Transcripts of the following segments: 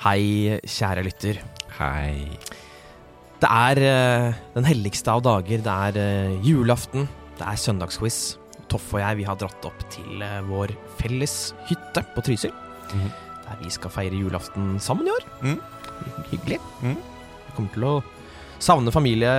Hei, kjære lytter. Hei. Det er uh, den helligste av dager. Det er uh, julaften. Det er søndagsquiz. Toff og jeg vi har dratt opp til uh, vår felles hytte på Trysil. Mhm. Der vi skal feire julaften sammen i år. Mm. Hyggelig. Mm. Jeg kommer til å savne familie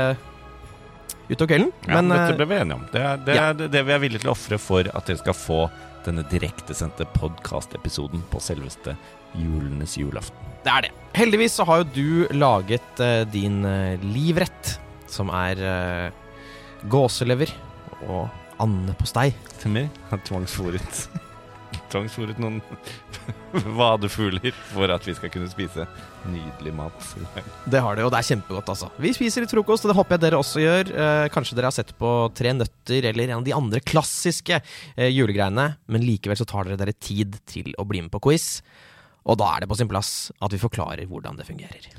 utover kvelden. Ja, men dette ble vi enige om. Det er det, ja. er det, det vi er villige til å ofre for at dere skal få denne direktesendte podkastepisoden på selveste julenes julaften. det er det. Heldigvis så har jo du laget eh, din eh, livrett, som er eh, gåselever og andepostei. Stemmer. tvangsfòret Tvangsfòret noen vadefugler for at vi skal kunne spise nydelig mat. Det har det, og det er kjempegodt, altså. Vi spiser litt frokost, og det håper jeg dere også gjør. Eh, kanskje dere har sett på Tre nøtter eller en av de andre klassiske eh, julegreiene, men likevel så tar dere dere tid til å bli med på quiz. Og da er det på sin plass at vi forklarer hvordan det fungerer.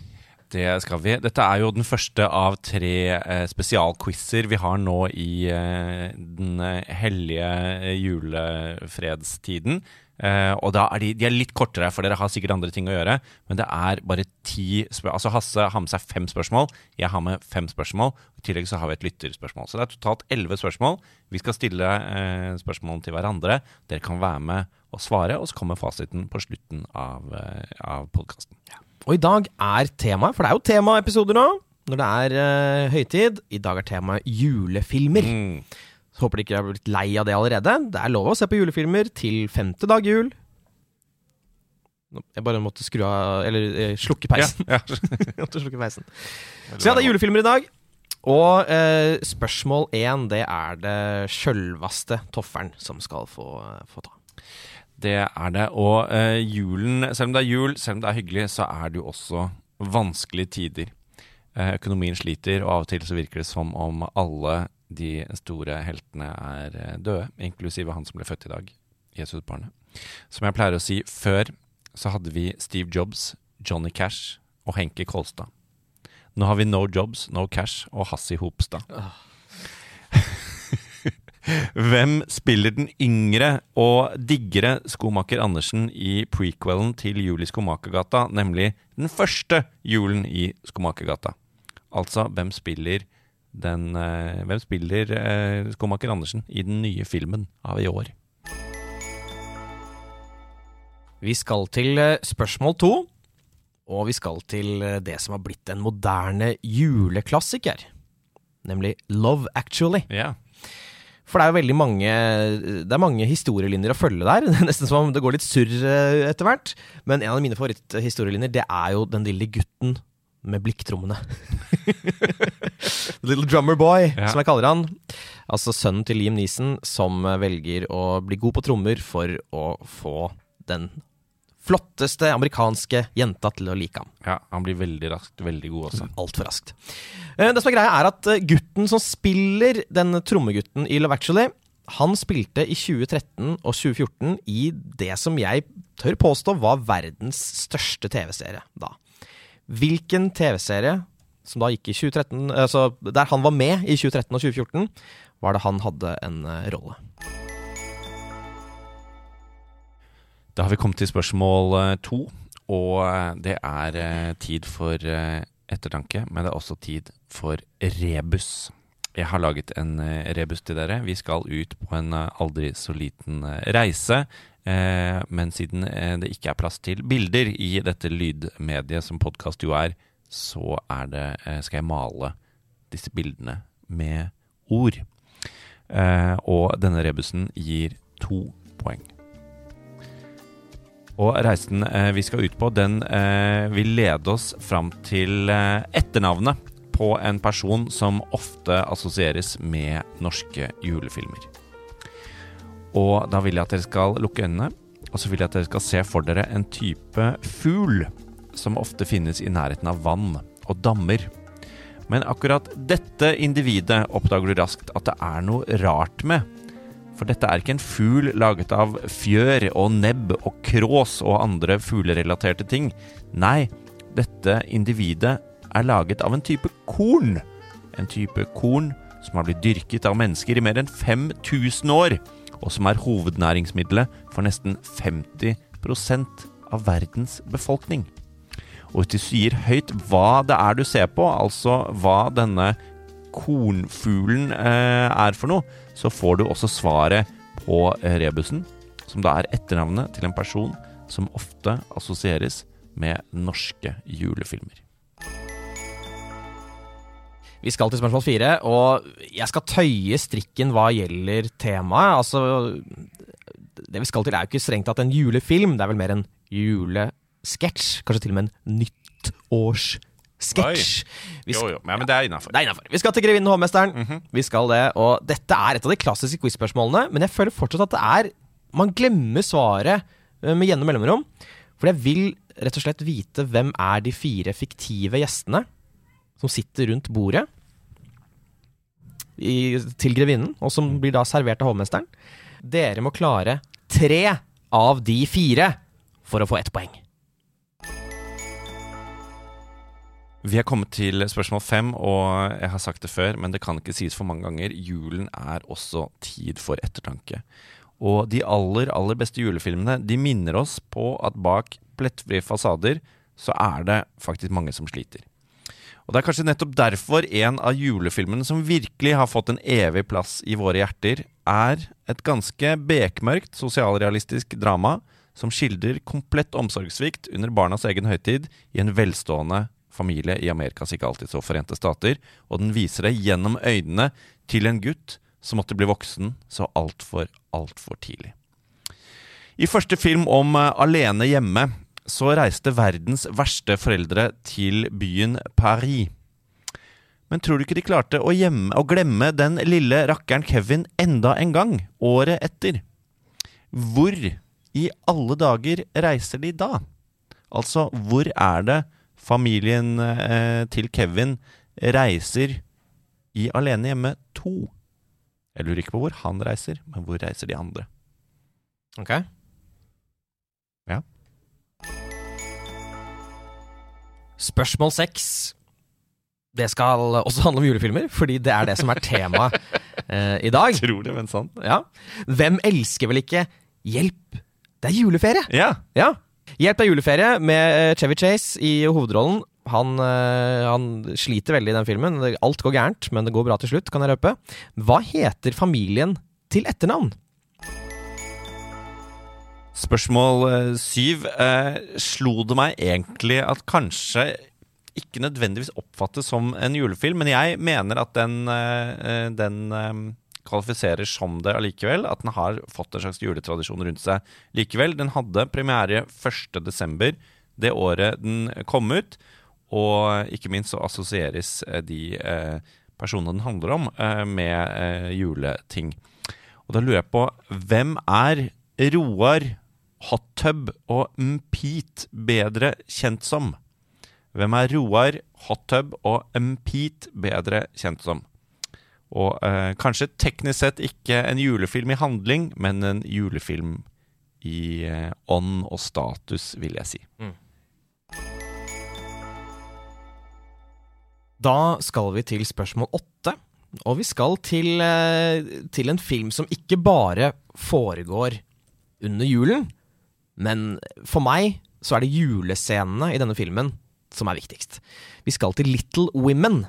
Det skal vi. Dette er jo den første av tre eh, spesialquizer vi har nå i eh, den eh, hellige eh, julefredstiden. Eh, og da er de, de er litt kortere, for dere har sikkert andre ting å gjøre. Men det er bare ti spørsmål. Altså Hasse har med seg fem spørsmål. Jeg har med fem spørsmål. I tillegg så har vi et lytterspørsmål. Så det er totalt elleve spørsmål. Vi skal stille eh, spørsmålene til hverandre. Dere kan være med og svare, og så kommer fasiten på slutten av, eh, av podkasten. Og i dag er temaet, for det er jo temaepisoder nå, når det er uh, høytid. I dag er temaet julefilmer. Mm. Så håper dere ikke har blitt lei av det allerede. Det er lov å se på julefilmer til femte dag jul. Jeg bare måtte skru av Eller eh, slukke peisen. Ja, Jeg måtte slukke peisen. Så ja, det er julefilmer i dag. Og eh, spørsmål én, det er det sjølvaste Tofferen som skal få, få ta. Det er det. Og eh, julen, selv om det er jul, selv om det er hyggelig, så er det jo også vanskelige tider. Eh, økonomien sliter, og av og til så virker det som om alle de store heltene er eh, døde, inklusive han som ble født i dag, Jesusbarnet. Som jeg pleier å si, før så hadde vi Steve Jobs, Johnny Cash og Henke Kolstad. Nå har vi No Jobs, No Cash og Hassi Hopstad. Hvem spiller den yngre og diggere skomaker Andersen i prequelen til Jul i Skomakergata, nemlig den første julen i Skomakergata? Altså, hvem spiller den eh, Hvem spiller eh, skomaker Andersen i den nye filmen av i år? Vi skal til eh, spørsmål to. Og vi skal til det som har blitt en moderne juleklassiker. Nemlig Love Actually. Ja. For det er jo veldig mange Det er mange historielinjer å følge der. Det er Nesten som om det går litt surr eh, etter hvert. Men en av mine favoritthistorielinjer, det er jo den lille gutten med blikktrommene. Little Drummer Boy, Ja. som jeg kaller han. Altså sønnen til Liam Neeson, som velger å bli god på trommer for å få den flotteste amerikanske jenta til å like ham. ja. Han blir veldig raskt veldig god også. Altfor raskt. Eh, Det som er greia, er at eh, gutten som spiller den trommegutten i Love Actually, han spilte i 2013 og 2014 i det som jeg tør påstå var verdens største TV-serie da. Hvilken TV-serie som da gikk i 2013, altså der han var med i 2013 og 2014, var det han hadde en eh, rolle? Da har vi kommet til spørsmål eh, to, og eh, det er eh, tid for ettertanke, men det er også tid for rebus. Jeg har laget en rebus til dere. Vi skal ut på en aldri så liten reise. Men siden det ikke er plass til bilder i dette lydmediet som podkast jo er, så er det, skal jeg male disse bildene med ord. Og denne rebusen gir to poeng. Og reisen eh, vi skal ut på, den eh, vil lede oss fram til eh, etternavnet på en person som ofte assosieres med norske julefilmer. Og da vil jeg at dere skal lukke øynene, og så vil jeg at dere skal se for dere en type fugl som ofte finnes i nærheten av vann og dammer. Men akkurat dette individet oppdager du raskt at det er noe rart med. For dette er ikke en fugl laget av fjør og nebb og krås og andre fuglerelaterte ting. Nei, dette individet er laget av en type korn. En type korn som har blitt dyrket av mennesker i mer enn 5000 år, og som er hovednæringsmiddelet for nesten 50% av verdens befolkning. Og hvis du sier høyt hva det er du ser på, altså hva denne kornfuglen eh, er for noe, så får du også svaret på eh, rebusen, som da er etternavnet til en person som ofte assosieres med norske julefilmer. Vi skal til spørsmål fire, og jeg skal tøye strikken hva gjelder temaet. Altså, det vi skal til er jo ikke strengt tatt en julefilm, det er vel mer en julesketsj. Kanskje til og med en nyttårssketsj. Jo, jo, men det er innafor. Vi skal til Grevinnen og hovmesteren. Mhm. Vi skal det, og dette er et av de klassiske quiz-spørsmålene, men jeg føler fortsatt at det er Man glemmer svaret eh, med gjennom mellomrom. For jeg vil rett og slett vite hvem er de fire fiktive gjestene som sitter rundt bordet i, til grevinnen, og som blir da servert av hovmesteren. Dere må klare tre av de fire for å få ett poeng. Vi er kommet til spørsmål fem, og jeg har sagt det før, men det kan ikke sies for mange ganger. Julen er også tid for ettertanke. Og de aller, aller beste julefilmene de minner oss på at bak plettfrie fasader så er det faktisk mange som sliter. Og Det er kanskje nettopp derfor en av julefilmene som virkelig har fått en evig plass i våre hjerter, er et ganske bekmørkt sosialrealistisk drama som skildrer komplett omsorgssvikt under barnas egen høytid i en velstående familie i Amerikas ikke alltid så forente stater, og den viser det gjennom øynene til en gutt som måtte bli voksen så altfor, altfor tidlig. I første film om eh, Alene hjemme så reiste verdens verste foreldre til byen Paris. Men tror du ikke de klarte å, gjemme, å glemme den lille rakkeren Kevin enda en gang, året etter? Hvor i alle dager reiser de da? Altså, hvor er det familien eh, til Kevin reiser i Alene hjemme 2? Jeg lurer ikke på hvor han reiser, men hvor reiser de andre? Ok? Ja. Spørsmål seks. Det skal også handle om julefilmer, fordi det er det som er temaet eh, i dag. Det, men sant. Ja. Hvem elsker vel ikke Hjelp, det er juleferie! Ja. Ja. Hjelp, av er juleferie med eh, Chevy Chase i hovedrollen. Han, eh, han sliter veldig i den filmen. Alt går gærent, men det går bra til slutt, kan jeg røpe. Hva heter familien til etternavn? Spørsmål eh, syv. Eh, slo det meg egentlig at kanskje ikke nødvendigvis oppfattes som en julefilm, men jeg mener at den, den kvalifiserer som det allikevel. At den har fått en slags juletradisjon rundt seg likevel. Den hadde premiere 1.12., det året den kom ut. Og ikke minst så assosieres eh, de eh, personene den handler om, eh, med juleting. Og da lurer jeg på hvem er Roar, Hot Tub og Mpete bedre kjent som? Hvem er Roar, Hot Tub og Mpete bedre kjent som? Og eh, kanskje teknisk sett ikke en julefilm i handling, men en julefilm i eh, ånd og status, vil jeg si. Da skal vi til spørsmål åtte. Og vi skal til, eh, til en film som ikke bare foregår under julen, men for meg så er det julescenene i denne filmen som er viktigst. Vi skal til Little Women.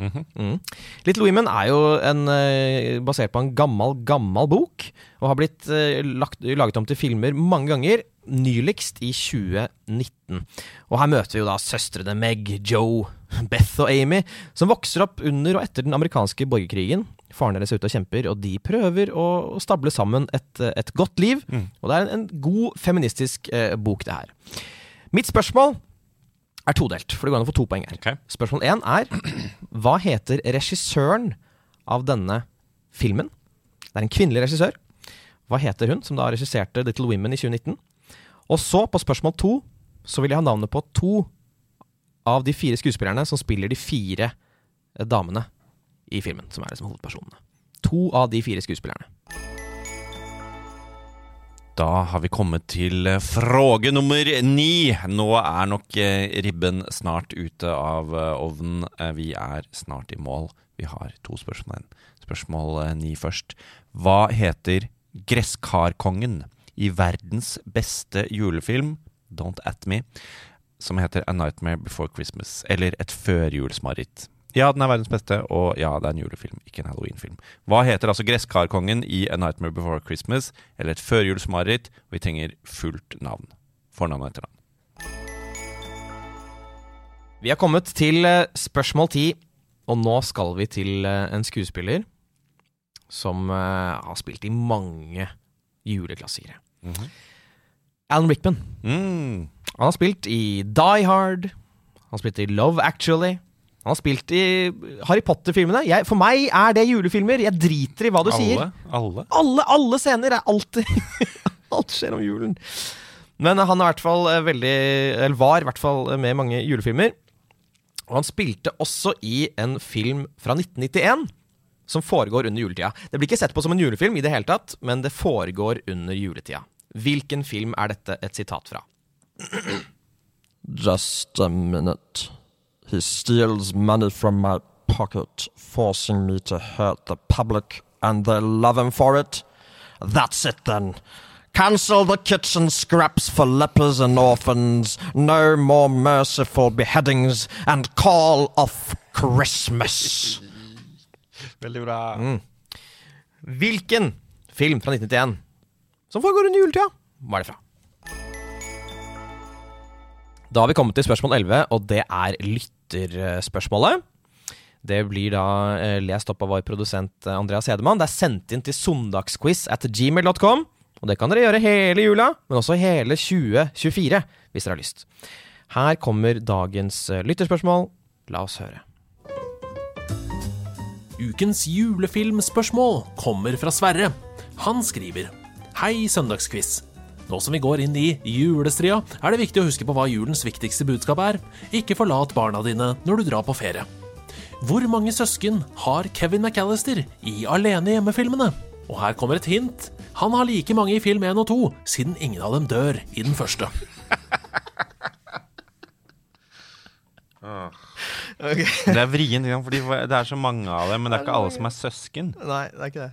Mhm. Mm. Little Women er jo en, eh, basert på en gammel, gammel bok, og har blitt eh, lagt, laget om til filmer mange ganger, nyligst i 2019. Og her møter vi jo da søstrene Meg, Joe, Beth og Amy, som vokser opp under og etter den amerikanske borgerkrigen. Faren deres er ute og kjemper, og de prøver å stable sammen et, et godt liv. Mm. Og det er en, en god feministisk eh, bok, det her. Mitt spørsmål er todelt, for det går an å få to poeng her. Okay. Spørsmål én er Hva heter regissøren av denne filmen? Det er en kvinnelig regissør. Hva heter hun, som da regisserte Little Women i 2019? Og så, på spørsmål to, så vil jeg ha navnet på to av de fire skuespillerne som spiller de fire eh, damene i filmen, som er liksom hovedpersonene. To av de fire skuespillerne. Da har vi kommet til eh, fråge nummer ni. Nå er nok eh, ribben snart ute av eh, ovnen. Vi er snart i mål. Vi har to spørsmål igjen. Spørsmål ni først. Hva heter gresskarkongen i verdens beste julefilm, Don't At Me, som heter A Nightmare Before Christmas, eller Et førjulsmareritt? Ja, den er verdens beste, og ja, det er en julefilm, ikke en halloweenfilm. Hva heter altså gresskarkongen i A Nightmare Before Christmas, eller Et førjulsmareritt? Vi trenger fullt navn. Fornavn og etternavn. Vi har kommet til eh, spørsmål ti, og nå skal vi til eh, en skuespiller som eh, har spilt i mange juleklassikere. Alan Rickman. Mm. Han har spilt i Die Hard. Han har spilt i Love Actually. Han har spilt i Harry Potter-filmene. For meg er det julefilmer. Jeg driter i hva du sier. Alle? Alle? Alle, alle scener er alltid Alt skjer om julen. Men han er i hvert fall eh, veldig Eller var i hvert fall med i mange julefilmer. Og han spilte også i en film fra 1991 som foregår under juletida. Det blir ikke sett på som en julefilm i det hele tatt, men det foregår under juletida. Hvilken film er dette et sitat fra? Just a minute. He steals money from my pocket, forcing me to hurt the public, and they love him for it. That's it then. Cancel the kitchen scraps for lepers and orphans, no more merciful beheadings, and call off Christmas. Veldig bra. Mm. Hvilken film fra 1991 som foregår under juletida, var er det fra? Da har vi kommet til spørsmål 11, og det er lytterspørsmålet. Det blir da eh, lest opp av vår produsent eh, Andreas Hedemann. Det er sendt inn til søndagsquiz at gmail.com. Og det kan dere gjøre hele jula, men også hele 2024, hvis dere har lyst. Her kommer dagens eh, lytterspørsmål. La oss høre. Ukens julefilmspørsmål kommer fra Sverre. Han skriver Hei, søndagsquiz. Nå som vi går inn i julestria, er det viktig å huske på hva julens viktigste budskap er. Ikke forlat barna dine når du drar på ferie. Hvor mange søsken har Kevin McAllister i Alene hjemme-filmene? Og her kommer et hint. Han har like mange i film 1 og 2, siden ingen av dem dør i den første. Det er vrient, for fordi det er så mange av dem, men det er ikke alle som er søsken. Nei, det er ikke det.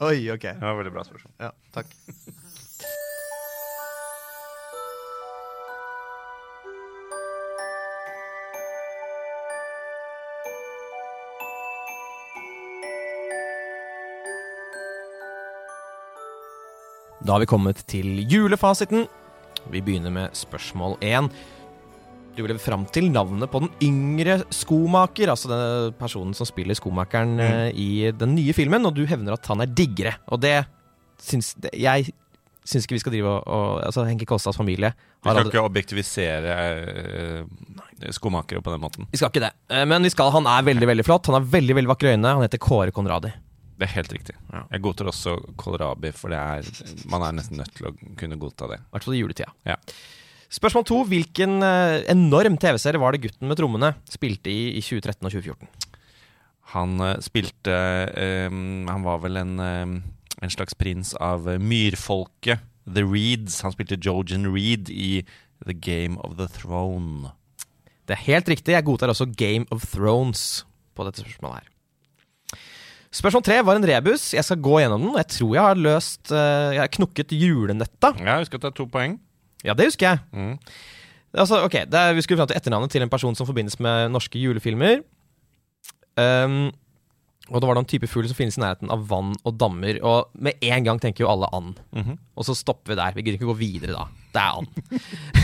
Oi, ok. Det var veldig bra spørsmål. Ja, takk. Da har vi kommet til julefasiten. Vi begynner med spørsmål én. Du ville fram til navnet på den yngre skomaker, altså den personen som spiller skomakeren mm. i den nye filmen, og du hevner at han er diggere. Og det syns det- Jeg syns ikke vi skal drive og, og Altså, Henke Kolstads familie Vi skal ikke objektivisere eh, skomakere på den måten. Vi skal ikke det. Eh, Men vi skal, han er veldig veldig flott. Han har veldig veldig vakre øyne. Han heter Kåre Konradi. Det er helt riktig. Ja. Jeg godtar også kålrabi, for det er, man er nesten nødt til å kunne godta det. I hvert fall i juletida. Ja. Spørsmål to. Hvilken eh, enorm TV-serie var det gutten med trommene spilte i i 2013 og 2014? Han eh, spilte um, Han var vel en, um, en slags prins av myrfolket The Reeds. Han spilte Jojan Reed i The Game of the Throne. Det er helt riktig. Jeg godtar også Game of Thrones på dette spørsmålet her. Spørsmål tre var en rebus. Jeg skal gå gjennom den. Jeg tror jeg har løst Jeg har knukket julenøtta. Ja, husk at det er to poeng. Ja, det husker jeg. Mm. Altså, ok, er, Vi skulle fram til etternavnet til en person som forbindes med norske julefilmer. Um, og det var noen type fugl som finnes i nærheten av vann og dammer. Og med en gang tenker jo alle and. Mhm. Og så stopper vi der. Vi gidder ikke gå videre da. Det er and.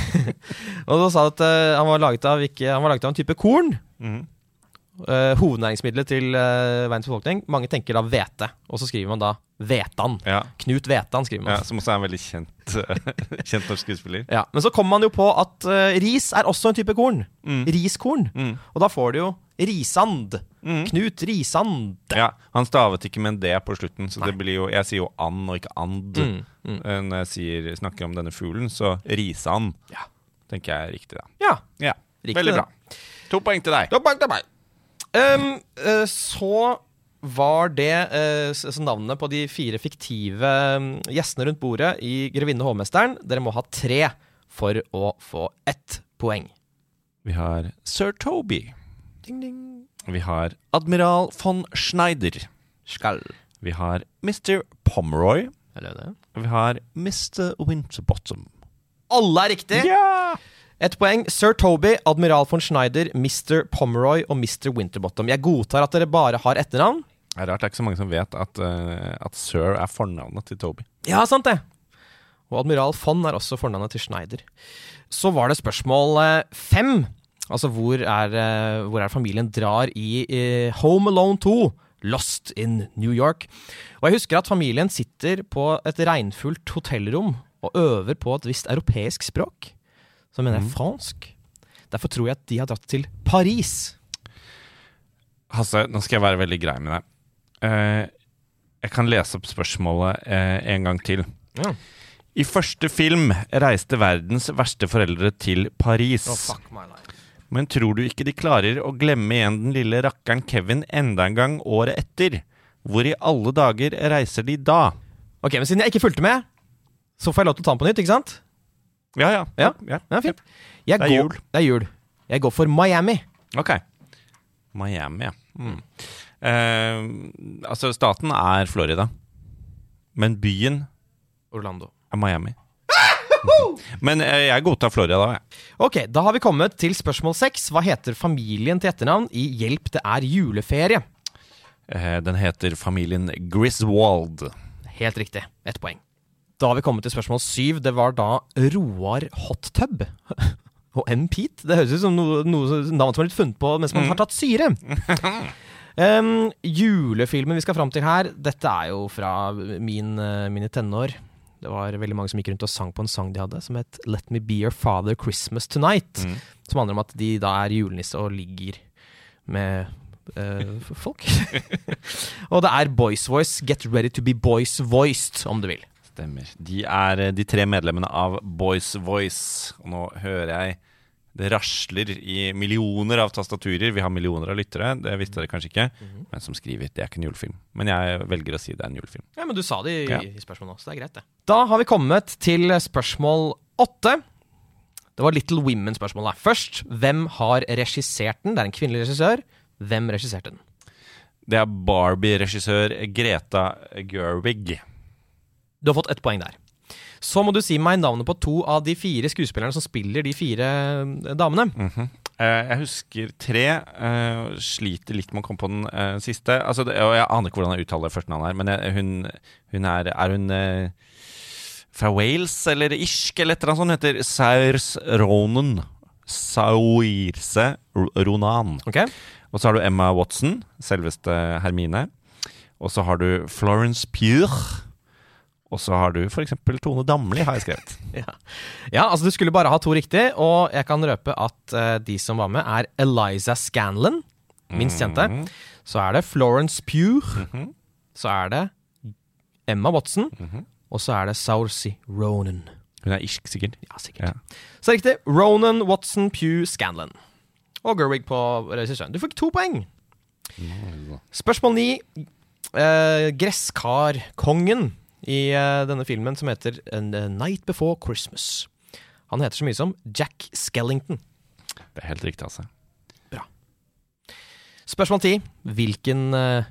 og da sa det at uh, han, var laget av, ikke, han var laget av en type korn. Mhm. Eh, hovednæringsmiddelet til uh, verdens befolkning. Mange tenker da hvete, og så skriver man da Vetan. Ja. Knut Vetan skriver man. ja, Som også er en veldig kjent, kjent norsk skuespiller. Ja, Men så kommer man jo på at uh, ris er også en type korn. Mm. Riskorn. Mm. Og da får du jo risand. Mm. Knut Risand. Ja, Han stavet ikke med en D på slutten, så Nei. det blir jo Jeg sier jo and og ikke and Mm, mm. eh, når jeg sier, snakker om denne fuglen, så Risand Ja. tenker jeg er riktig, da. Ja. Ja, Riktig, Veldig bra. To poeng til deg. Um, så var det uh, navnene på de fire fiktive gjestene rundt bordet i 'Grevinne og hovmesteren'. Dere må ha tre for å få ett poeng. Vi har sir Toby. Ding, ding. Vi har admiral von Schneider. Skall. Vi har Mr. Pomeroy. Vi har Mr. Winterbottom. Alle er riktig! Ja! Ett poeng. Sir Toby, admiral von Schneider, Mr. Pomeroy og Mr. Winterbottom. Jeg godtar at dere bare har etternavn. Det er rart det er ikke så mange som vet at, uh, at sir er fornavnet til Toby. Ja, sant det. Og admiral von er også fornavnet til Schneider. Så var det spørsmål eh, fem. Altså hvor er, eh, hvor er familien drar i Home Alone 2. Lost in New York. Og jeg husker at familien sitter på et regnfullt hotellrom og øver på et visst europeisk språk. Som mener jeg fransk. Derfor tror jeg at de har dratt til Paris. Hasse, nå skal jeg være veldig grei med deg. Eh, jeg kan lese opp spørsmålet eh, en gang til. Ja. I første film reiste verdens verste foreldre til Paris. Oh, fuck my life. Men tror du ikke de klarer å glemme igjen den lille rakkeren Kevin enda en gang året etter? Hvor i alle dager reiser de da? Ok, men siden jeg ikke fulgte med, så får jeg lov til å ta den på nytt, ikke sant? Ja, ja. Ja. ja. Ja, fint. Jeg Det er går, jul. Det er jul. Jeg går for Miami. Ok. Miami, ja. Mm. Eh, altså, staten er Florida. Men byen Orlando. er Miami. Men eh, jeg godtar Florida, da. jeg. Ok, da har vi kommet til spørsmål seks. Hva heter familien til etternavn i Hjelp, det er juleferie? Eh, den heter familien Griswold. Helt riktig. Ett poeng. Da har vi kommet til spørsmål syv. Det var da Roar Hottub. Og en Pete. Det høres ut som noe, noe navn som er litt funnet på mens man har tatt syre. Um, julefilmen vi skal fram til her, dette er jo fra min, mine tenår. Det var veldig mange som gikk rundt og sang på en sang de hadde, som het Let Me Be Your Father Christmas Tonight. Mm. Som handler om at de da er julenisse og ligger med uh, folk. og det er Boys Voice. Get ready to be boys voiced, om du vil. Stemmer. De er eh, de tre medlemmene av Boys Voice. Og nå hører jeg det rasler i millioner av tastaturer. Vi har millioner av lyttere, det visste dere kanskje ikke. Men som skriver det er ikke en julefilm. Men jeg velger å si det er en julefilm. Ja, men du sa det i, Ja. i spørsmålet også, så det er greit, det. Da har vi kommet til spørsmål åtte. Det var Little Women-spørsmålet. Først, hvem har regissert den? Det er en kvinnelig regissør. Hvem regisserte den? Det er Barbie-regissør Greta Gerwig. Du har fått ett poeng der. Så må du si meg navnet på to av de fire skuespillerne som spiller de fire eh, damene. Mhm. Eh, jeg husker tre. eh, sliter litt med å komme på den eh, siste. Altså, det, og jeg aner ikke hvordan jeg uttaler førstenavnet her, men jeg, hun, hun er Er hun fra Wales eller irsk eller et eller annet sånt? Heter Saurs Ronan. Saoirse Ronan. Okay. Og så har du Emma Watson, selveste Hermine. Og så har du Florence Pugh. Og så har du f.eks. Tone Damli, har jeg skrevet. Ja. ja, altså du skulle bare ha to riktig, og jeg kan røpe at uh, de som var med, er Eliza Scanlon, minst kjente. Mhm. Så er det Florence Pugh. Mhm. Så er det Emma Watson. Mhm. Og så er det Saursi Ronan. Hun er irsk, sikkert. Ja, sikkert. Ja. Så riktig. Ronan, Watson, Pugh, Scanlon. Og Gerwig på regissøren. Du fikk to poeng. Spørsmål ni. Uh, Gresskarkongen i eh, denne filmen som heter A Night Before Christmas. Han heter så mye som Jack Skellington. Det er helt riktig, altså. Bra. Spørsmål ti. Hvilken eh,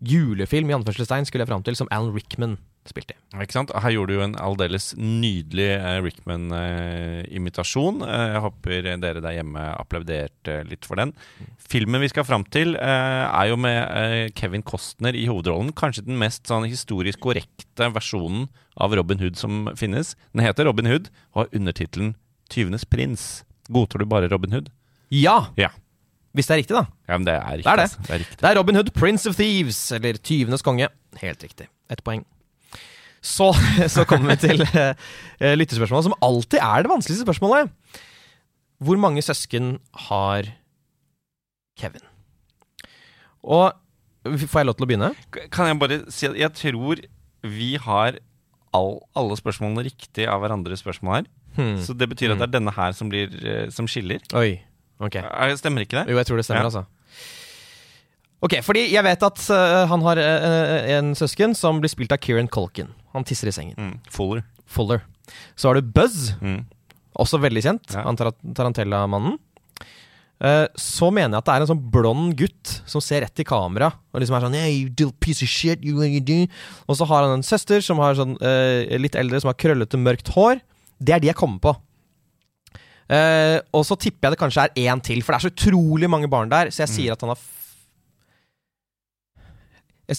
julefilm i anførselstegn skulle jeg fram til som Alan Rickman spilte i? Ikke sant? Her gjorde du jo en aldeles nydelig eh, Rickman-imitasjon. Eh, jeg håper dere der hjemme applauderte litt for den. Filmen vi skal fram til, eh, er jo med eh, Kevin Costner i hovedrollen. Kanskje den mest sånn historisk korrekte versjonen av Robin Hood som finnes. Den heter Robin Hood og har undertittelen 'Tyvenes prins'. Godtar du bare Robin Hood? Ja! Ja. Hvis det er riktig, da. Ja, men det er riktig. Det er det. Altså. det er. Det er Robin Hood, Prince of Thieves, eller Tyvenes konge. Helt riktig. Ett poeng. Så, så kommer vi til eh, lyttespørsmålet, som alltid er det vanskeligste spørsmålet. Hvor mange søsken har Kevin? Og Får jeg lov til å begynne? Kan jeg bare si at jeg tror vi har all, alle spørsmålene riktig av hverandres spørsmål her. Hmm. Så det betyr at det er denne her som, blir, eh, som skiller. Oi. Ok. Er- Stemmer ikke det? Jo, jeg tror det stemmer, Ja. altså. Ok, fordi jeg vet at uh, han har uh, en søsken som blir spilt av Kieran Culkin. Han tisser i sengen. Mm. Fuller. Fuller. Så har du Buzz, Mm. også veldig kjent. Ja. Han Tar Tarantella-mannen. Så mener jeg at det er en sånn blond gutt som ser rett i kamera og liksom er sånn hey, you piece of shit, you, you do. Og så har han en søster som har sånn litt eldre, som har krøllete, mørkt hår. Det er de jeg kommer på. Eh, og så tipper jeg det kanskje er én til, for det er så utrolig mange barn der. Så jeg sier at han har jeg,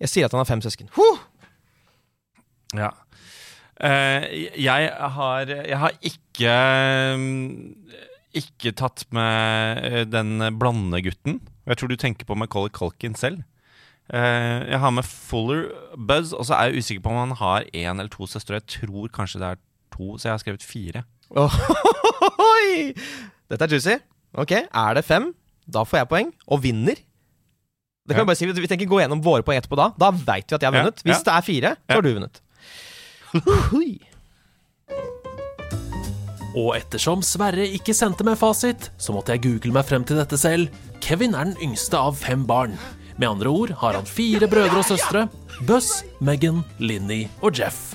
jeg sier at han har fem søsken. Huh! Ja. Uh, jeg har Jeg har ikke mm, Ikke tatt med eh, den blandegutten. Jeg tror du tenker på Macaulay Culkin selv. Eh, jeg har med Fuller Buzz, og så er jeg usikker på om han har én eller to søstre. Jeg tror kanskje det er to, så jeg har skrevet fire. Oi! Dette er juicy. Ok, Er det fem, da får jeg poeng. Og vinner. Det kan Ja. Vi bare si, vi tenker gå gjennom våre poeng etterpå da. Da veit vi at jeg har vunnet. Hvis ja. det er fire, så Ja. har du vunnet. Oi. Og ettersom Sverre ikke sendte meg fasit, så måtte jeg google meg frem til dette selv. Kevin er den yngste av fem barn. Med andre ord har han fire brødre og søstre. Buss, Megan, Linni og Jeff.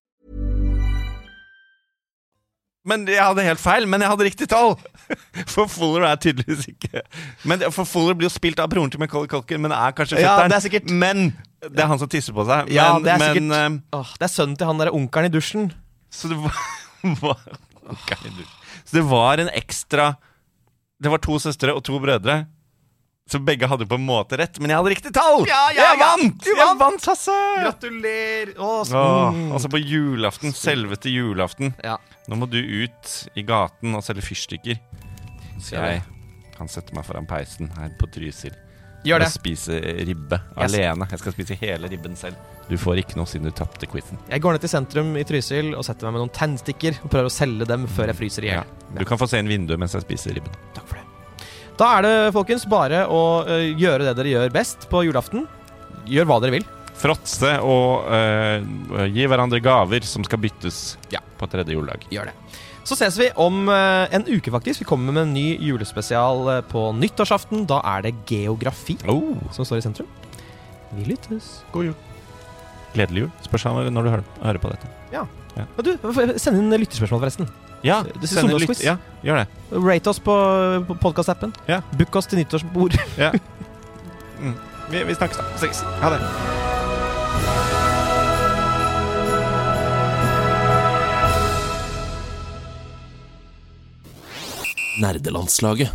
Men jeg hadde helt feil, men jeg hadde riktig tall! For Fuller er tydeligvis ikke Men For Fuller blir jo spilt av broren til Macaulay Culkin, men er kanskje Ja, fetteren. det er sikkert- Men det er han som tisser på seg. Ja, det er men, sikkert eh, Åh, Det er sønnen til han derre onkelen i dusjen. Så det var, var Ok, Så det var en ekstra Det var to søstre og to brødre. Så begge hadde på en måte rett, men jeg hadde riktig tall! Ja, ja, jeg ja. vant! Du Jeg vant! Hasse! Gratulerer! Åh, så- Åh, mm. altså på julaften, selvete julaften. Ja. Nå må du ut i gaten og selge fyrstikker. Så jeg kan sette meg foran peisen her på Trysil Gjør det. og spise ribbe Yes. alene. Jeg skal spise hele ribben selv. Du får ikke noe siden du tapte quizen. Jeg går ned til sentrum i Trysil og setter meg med noen tennstikker og prøver å selge dem før jeg fryser i Ja. Du kan få se inn vinduet mens jeg spiser ribben. Takk for det. Da er det, folkens, bare å ø, gjøre det dere gjør best på julaften. Gjør hva dere vil. Fråtse og uh, gi hverandre gaver som skal byttes Ja. på tredje juledag. Gjør det. Så ses vi om ø, en uke, faktisk. Vi kommer med en ny julespesial på nyttårsaften. Da er det geografi Oh, som står i sentrum. Vi lyttes. god jul. Gledelig jul. Spørs når du hører, på dette. Og du, send inn lytterspørsmål, forresten. Ja, send en lytt- Ja, gjør det. Rate oss på, på podkastappen. Ja. Book oss til nyttårsbord. Ja. Mm. Vi, vi snakkes da. Snakkes. Ha det. Nerdelandslaget.